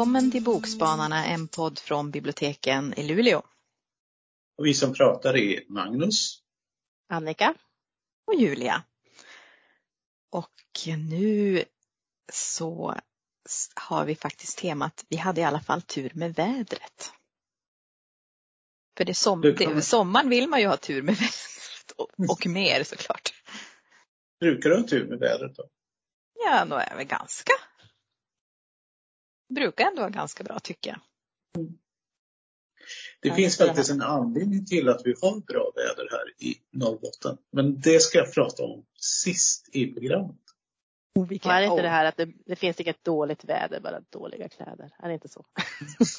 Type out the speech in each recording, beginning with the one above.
Välkommen till Bokspanarna, en podd från biblioteken i Luleå. Och vi som pratar är Magnus, Annika och Julia. Och nu så har vi faktiskt temat, vi hade i alla fall tur med vädret. För det, som, det sommaren vill man ju ha tur med vädret och, och mer såklart. Brukar du ha tur med vädret då? Ja, nog är väl ganska brukar ändå vara ganska bra tycker jag. Mm. Det ja, finns faktiskt en anledning till att vi har bra väder här i Norrbotten. Men det ska jag prata om sist i programmet. Oh, är det inte det här att det, det, finns inget dåligt väder, bara dåliga kläder? Är det inte så?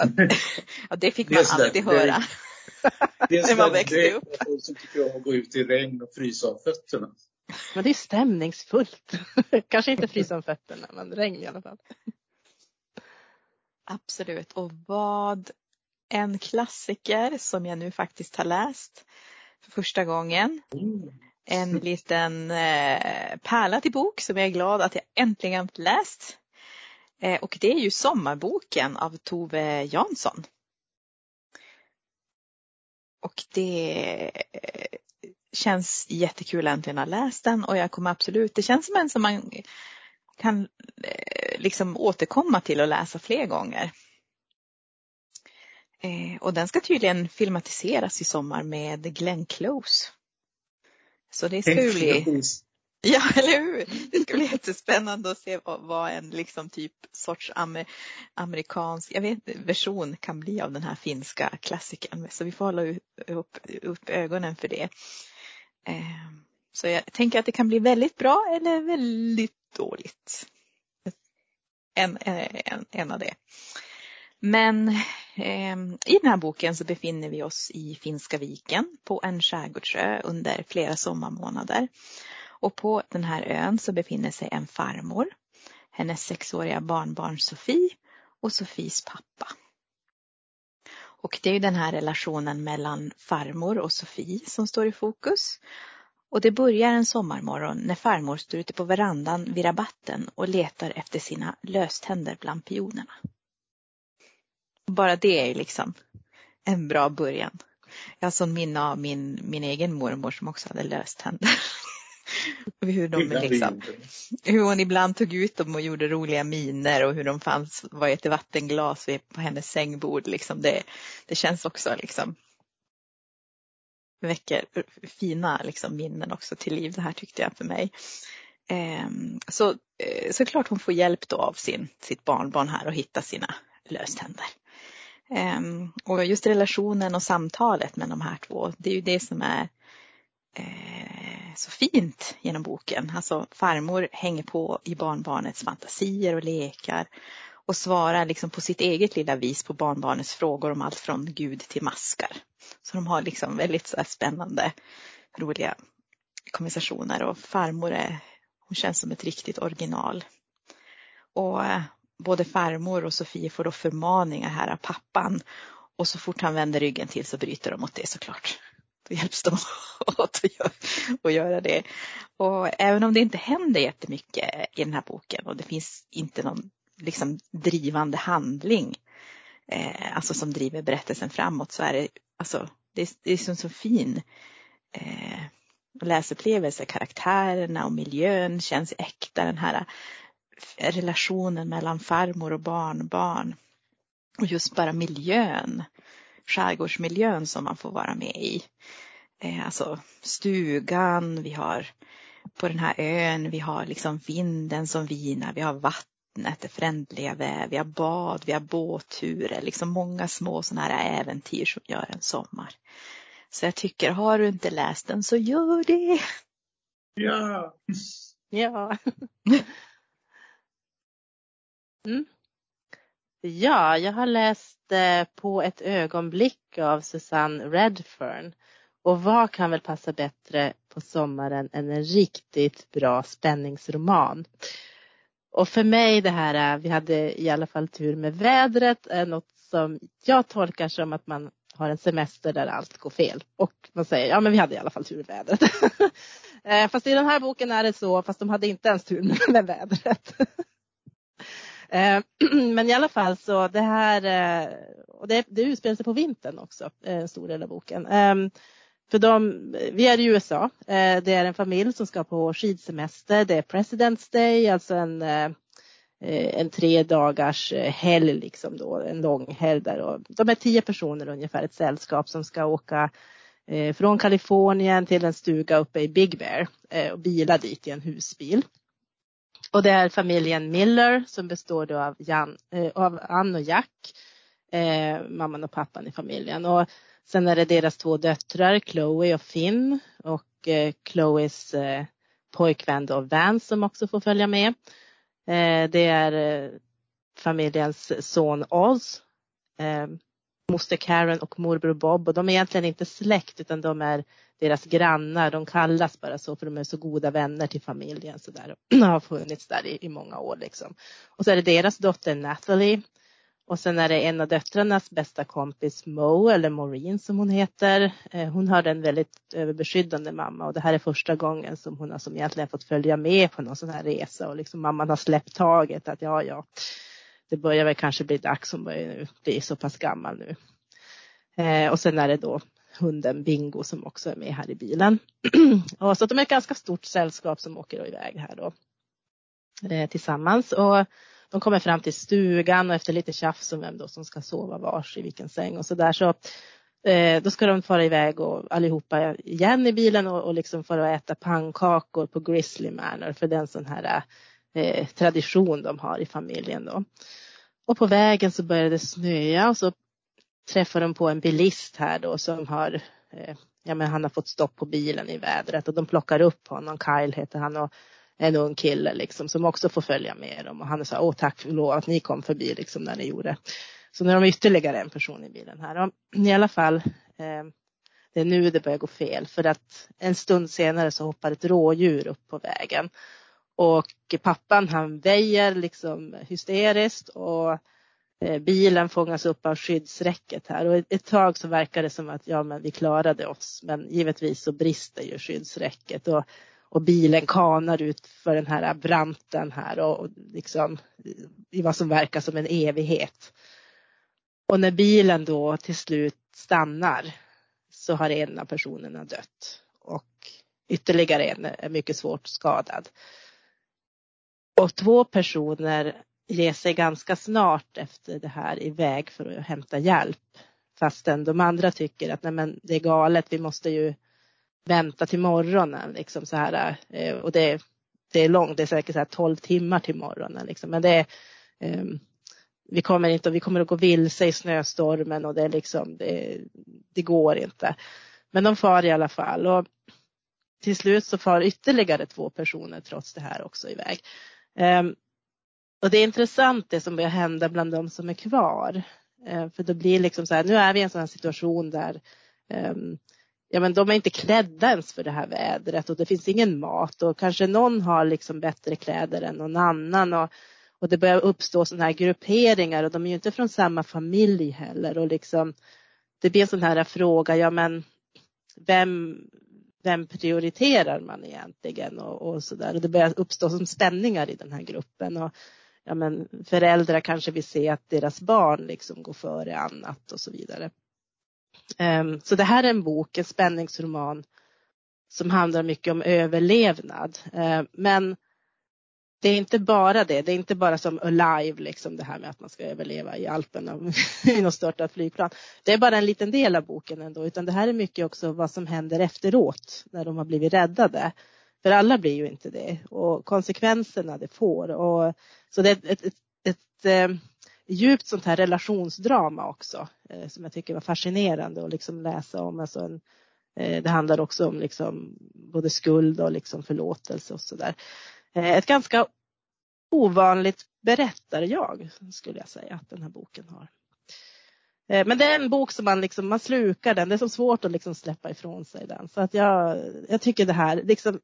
ja, det fick man det alltid höra. Det är när man växte upp. Folk som tycker om att gå ut i regn och frysa av fötterna. Men det är stämningsfullt. Kanske inte frysa om fötterna, men regn i alla fall. Absolut. Och vad en klassiker som jag nu faktiskt har läst för första gången. En liten eh, pärla till bok som jag är glad att jag äntligen läst. Eh, och det är ju Sommarboken av Tove Jansson. Och det eh, känns jättekul att äntligen ha läst den och jag kommer absolut, det känns som en som man kan liksom återkomma till och läsa fler gånger. Eh, och den ska tydligen filmatiseras i sommar med Glenn Close. Så det ska ju bli Ja, eller hur? Det ska bli jättespännande att se vad, vad en liksom typ sorts amer, amerikansk jag vet, version kan bli av den här finska klassikern. Så vi får hålla upp, upp ögonen för det. Eh, så jag tänker att det kan bli väldigt bra eller väldigt dåligt. En, eh, en, en av det. Men eh, i den här boken så befinner vi oss i Finska viken på en skärgårdsö under flera sommarmånader. Och på den här ön så befinner sig en farmor, hennes sexåriga barnbarn Sofie och Sofies pappa. Och det är ju den här relationen mellan farmor och Sofie som står i fokus. Och det börjar en sommarmorgon när farmor står ute på verandan vid rabatten och letar efter sina löständer bland pionerna. Bara det är liksom en bra början. Jag har sån minne av min, min egen mormor som också hade löständer. hur, de liksom, hur hon ibland tog ut dem och gjorde roliga miner och hur de fanns, var i ett vattenglas på hennes sängbord. Liksom det, det känns också liksom väcker fina liksom, minnen också till liv det här tyckte jag för mig. Ehm, så eh, såklart hon får hjälp då av sin, sitt barnbarn här att hitta sina löständer. Ehm, och just relationen och samtalet med de här två, det är ju det som är eh, så fint genom boken. Alltså farmor hänger på i barnbarnets fantasier och lekar och svarar liksom på sitt eget lilla vis på barnbarnets frågor om allt från Gud till maskar. Så de har liksom väldigt så spännande, roliga konversationer och farmor är, hon känns som ett riktigt original. Och eh, både farmor och Sofie får då förmaningar här av pappan och så fort han vänder ryggen till så bryter de mot det såklart. Då hjälps de åt att göra det. Och även om det inte händer jättemycket i den här boken och det finns inte någon liksom drivande handling, eh, alltså som driver berättelsen framåt så är det, alltså, det, är, det är som så fin eh, läsupplevelse. Karaktärerna och miljön känns äkta. Den här eh, relationen mellan farmor och barnbarn. Och just bara miljön, skärgårdsmiljön som man får vara med i. Eh, alltså stugan, vi har på den här ön, vi har liksom vinden som vinar, vi har vattnet, det frändliga väv, vi har bad, vi har båtturer, liksom många små sådana här äventyr som gör en sommar. Så jag tycker, har du inte läst den så gör det. Ja. Ja. Mm. Ja, jag har läst eh, På ett ögonblick av Susanne Redfern. Och vad kan väl passa bättre på sommaren än en riktigt bra spänningsroman? Och för mig det här, vi hade i alla fall tur med vädret, är något som jag tolkar som att man har en semester där allt går fel. Och man säger, ja men vi hade i alla fall tur med vädret. Eh, fast i den här boken är det så, fast de hade inte ens tur med vädret. Eh, men i alla fall så det här, eh, och det, det utspelar sig på vintern också, en stor del av boken. Ehm, för de, vi är i USA, eh, det är en familj som ska på skidsemester, det är President's Day, alltså en, eh, eh, en tre dagars helg, liksom då, en lång helg där. Och de är tio personer ungefär, ett sällskap som ska åka från Kalifornien till en stuga uppe i Big Bear och bila dit i en husbil. Och det är familjen Miller som består då av, Jan, av Ann och Jack, eh, mamman och pappan i familjen. Och sen är det deras två döttrar, Chloe och Finn och eh, Chloes eh, pojkvän då Vance som också får följa med. Eh, det är eh, familjens son Oz, eh, moster Karen och morbror Bob och de är egentligen inte släkt utan de är deras grannar. De kallas bara så för de är så goda vänner till familjen så där och har funnits där i, i många år liksom. Och så är det deras dotter Natalie och sen är det en av döttrarnas bästa kompis Mo eller Maureen som hon heter. Eh, hon har en väldigt överbeskyddande mamma och det här är första gången som hon har som egentligen fått följa med på någon sån här resa och liksom mamman har släppt taget att ja, ja, det börjar väl kanske bli dags, hon börjar nu bli så pass gammal nu. Eh, och sen är det då hunden Bingo som också är med här i bilen. och så att de är ett ganska stort sällskap som åker iväg här då eh, tillsammans. Och de kommer fram till stugan och efter lite tjafs om vem då som ska sova vars i vilken säng och så där så eh, då ska de fara iväg och allihopa igen i bilen och, och liksom fara och äta pannkakor på Grizzly Manor för den sån här eh, tradition de har i familjen då. Och på vägen så började det snöa och så träffar de på en bilist här då som har, eh, ja men han har fått stopp på bilen i vädret och de plockar upp honom, Kyle heter han och en ung kille liksom som också får följa med dem. Och han sa åh tack för lov att ni kom förbi liksom när ni gjorde. Så nu har de ytterligare en person i bilen här. Och i alla fall eh, det är nu det börjar gå fel. För att en stund senare så hoppar ett rådjur upp på vägen. Och pappan han väjer liksom hysteriskt och eh, bilen fångas upp av skyddsräcket här. Och ett tag så verkar det som att ja men vi klarade oss. Men givetvis så brister ju skyddsräcket. Och, och bilen kanar ut för den här branten här och liksom i vad som verkar som en evighet. Och när bilen då till slut stannar så har en av personerna dött och ytterligare en är mycket svårt skadad. Och två personer ger sig ganska snart efter det här iväg för att hämta hjälp. Fastän de andra tycker att nej men det är galet, vi måste ju vänta till morgonen liksom så här. Eh, och det, det är långt, det är säkert så här 12 timmar till morgonen liksom. Men det är, um, vi kommer inte, vi kommer att gå vilse i snöstormen och det är liksom, det, det går inte. Men de far i alla fall och till slut så far ytterligare två personer trots det här också iväg. Um, och det är intressant det som börjar hända bland de som är kvar. Ehm, för det blir liksom så här, nu är vi i en sån här situation där um, ja men de är inte klädda ens för det här vädret och det finns ingen mat och kanske någon har liksom bättre kläder än någon annan och, och det börjar uppstå sådana här grupperingar och de är ju inte från samma familj heller och liksom det blir en sån här fråga, ja men vem, vem prioriterar man egentligen och, och så där och det börjar uppstå som spänningar i den här gruppen och ja men föräldrar kanske vill se att deras barn liksom går före annat och så vidare. Ehm, så det här är en bok, en spänningsroman som handlar mycket om överlevnad. Ehm, men det är inte bara det, det är inte bara som Alive, liksom det här med att man ska överleva i Alperna i något störtat flygplan. Det är bara en liten del av boken ändå, utan det här är mycket också vad som händer efteråt när de har blivit räddade. För alla blir ju inte det och konsekvenserna det får. Och, så det är ett, ett, ett, ett ehm, djupt sånt här relationsdrama också eh, som jag tycker var fascinerande att liksom läsa om. Alltså en, eh, det handlar också om liksom både skuld och liksom förlåtelse och sådär. Eh, ett ganska ovanligt berättarjag skulle jag säga att den här boken har. Eh, men det är en bok som man liksom, man slukar den. Det är så svårt att liksom släppa ifrån sig den. Så att jag, jag tycker det här, liksom,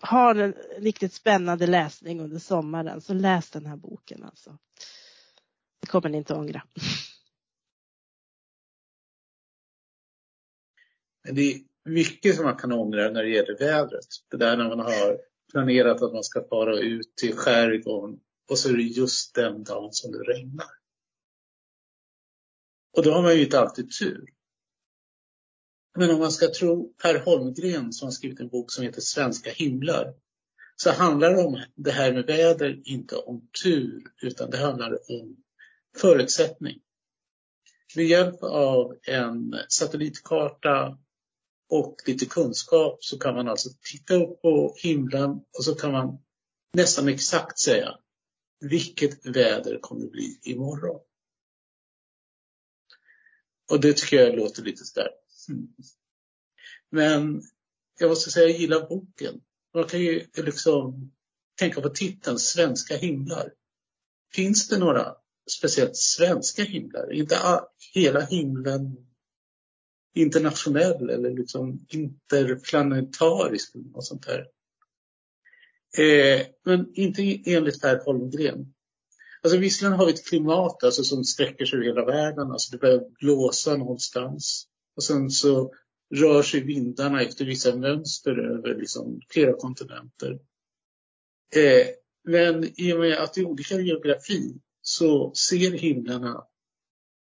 har en riktigt spännande läsning under sommaren så läs den här boken alltså. Det kommer ni inte att ångra. Det är mycket som man kan ångra när det gäller vädret. Det där när man har planerat att man ska fara ut till skärgården och så är det just den dagen som det regnar. Och då har man ju inte alltid tur. Men om man ska tro Per Holmgren som har skrivit en bok som heter Svenska himlar så handlar det om det här med väder inte om tur utan det handlar om förutsättning. Med hjälp av en satellitkarta och lite kunskap så kan man alltså titta upp på himlen och så kan man nästan exakt säga vilket väder kommer det bli imorgon. Och det tycker jag låter lite sådär. Men jag måste säga jag gillar boken. Man kan ju liksom tänka på titeln Svenska himlar. Finns det några speciellt svenska himlar? Inte hela himlen internationell eller liksom interplanetarisk eller något sånt där. Eh, men inte enligt Per Holmgren. Alltså visserligen har vi ett klimat alltså, som sträcker sig över hela världen. Alltså det börjar blåsa någonstans. Och sen så rör sig vindarna efter vissa mönster över liksom, flera kontinenter. Eh, men i och med att det är olika geografi så ser himlarna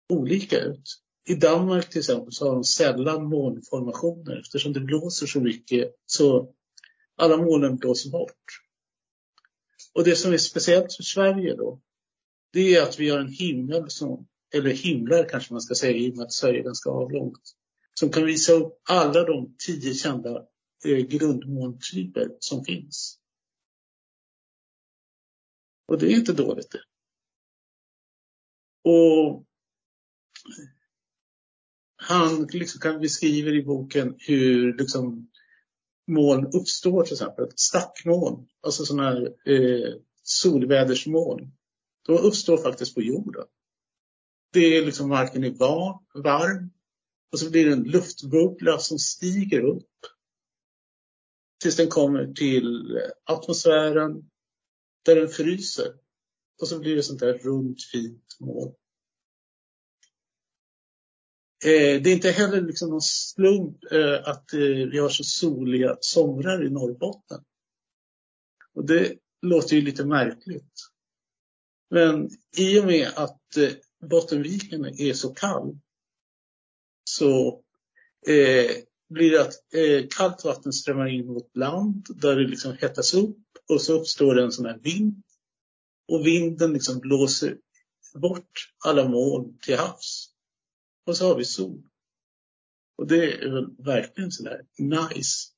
olika ut. I Danmark till exempel så har de sällan molnformationer eftersom det blåser så mycket så alla molnen blåser bort. Och det som är speciellt för Sverige då, det är att vi har en himmel som, eller himlar kanske man ska säga i och med att Sverige är ganska avlångt, som kan visa upp alla de tio kända eh, grundmolntyper som finns. Och det är inte dåligt det. Och han liksom kan beskriver i boken hur liksom moln uppstår till exempel. Stackmoln, alltså sådana här eh, solvädersmoln. De uppstår faktiskt på jorden. Det är liksom marken är var, varm och så blir det en luftbubbla som stiger upp tills den kommer till eh, atmosfären där den fryser. Och så blir det sånt där runt fint moln. Eh, det är inte heller liksom någon slump eh, att eh, vi har så soliga somrar i Norrbotten. Och det låter ju lite märkligt. Men i och med att eh, Bottenviken är så kall så eh, blir det att eh, kallt vatten strömmar in mot land där det liksom hettas upp och så uppstår det en sån här vind. Och vinden liksom blåser bort alla moln till havs. Och så har vi sol. Och det är väl verkligen sådär nice.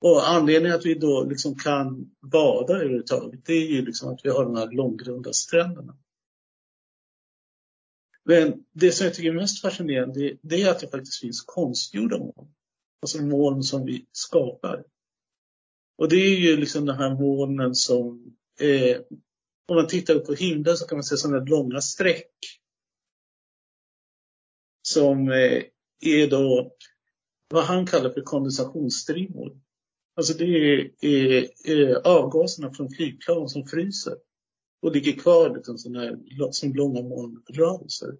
Och anledningen att vi då liksom kan bada överhuvudtaget, det är ju liksom att vi har de här långgrunda stränderna. Men det som jag tycker är mest fascinerande, det är att det faktiskt finns konstgjorda moln. Alltså moln som vi skapar. Och det är ju liksom de här molnen som, eh, om man tittar upp på himlen så kan man se sådana långa streck som eh, är då vad han kallar för kondensationsstrimmor. Alltså det är, är, är avgaserna från flygplan som fryser och ligger kvar liksom såna som långa molnrörelser.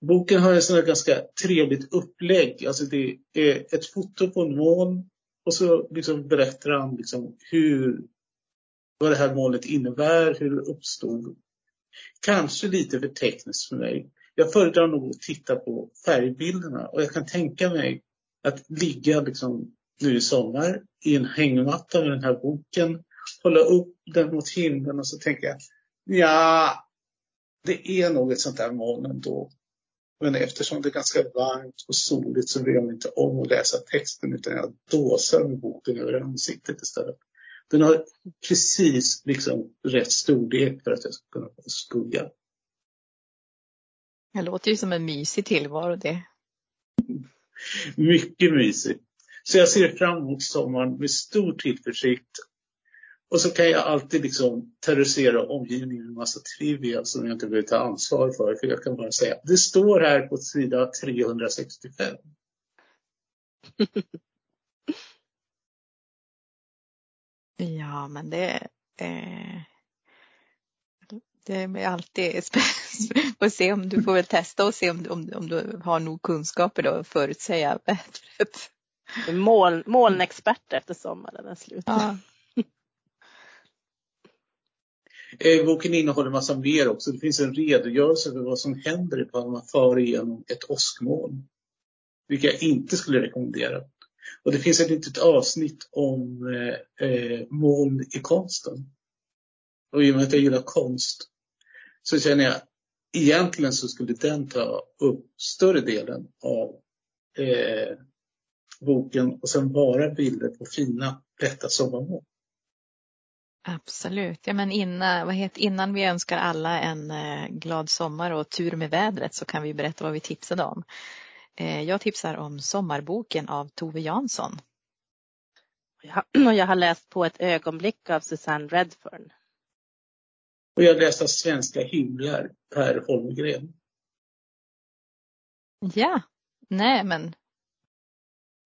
Boken har ett ganska trevligt upplägg. Alltså det är ett foto på en moln och så liksom berättar han liksom hur, vad det här molnet innebär, hur det uppstod Kanske lite för tekniskt för mig. Jag föredrar nog att titta på färgbilderna och jag kan tänka mig att ligga liksom nu i sommar i en hängmatta med den här boken, hålla upp den mot himlen och så tänker jag, ja, det är nog ett sånt där moln ändå. Men eftersom det är ganska varmt och soligt så bryr jag mig inte om att läsa texten utan jag dåsar med boken över ansiktet istället. Den har precis liksom rätt storlek för att jag ska kunna få skugga. Det låter ju som en mysig tillvaro det. Mycket mysigt. Så jag ser fram emot sommaren med stor tillförsikt. Och så kan jag alltid liksom terrorisera omgivningen med en massa trivia som jag inte behöver ta ansvar för. För jag kan bara säga, det står här på sida 365. Ja, men det, eh, det är alltid spännande se om du får väl testa och se om, om, om du har nog kunskaper då att förutsäga vädret. Moln, molnexpert efter sommaren är slut. Ja. Eh, boken innehåller massa mer också. Det finns en redogörelse för vad som händer ifall man far igenom ett åskmoln. Vilket jag inte skulle rekommendera. Och det finns ett litet avsnitt om eh, eh, moln i konsten. Och i och med att jag gillar konst så känner jag egentligen så skulle den ta upp större delen av eh, boken och sen bara bilder på fina, lätta sommarmoln. Absolut. Ja, men innan, vad heter, innan vi önskar alla en eh, glad sommar och tur med vädret så kan vi berätta vad vi tipsade om. Eh, jag tipsar om Sommarboken av Tove Jansson. Och jag har läst På ett ögonblick av Susanne Redfern. Och jag läste Svenska himlar, Per Holmgren. Ja, nej men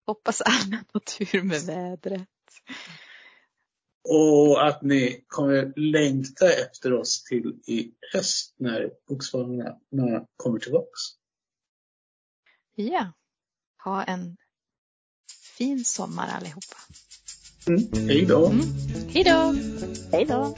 hoppas alla på tur med vädret. Och att ni kommer längta efter oss till i höst när Boksvallarna kommer tillbaks. Ja, ha en fin sommar allihopa. Mm. Hej då! Mm. Hej då! Hej då!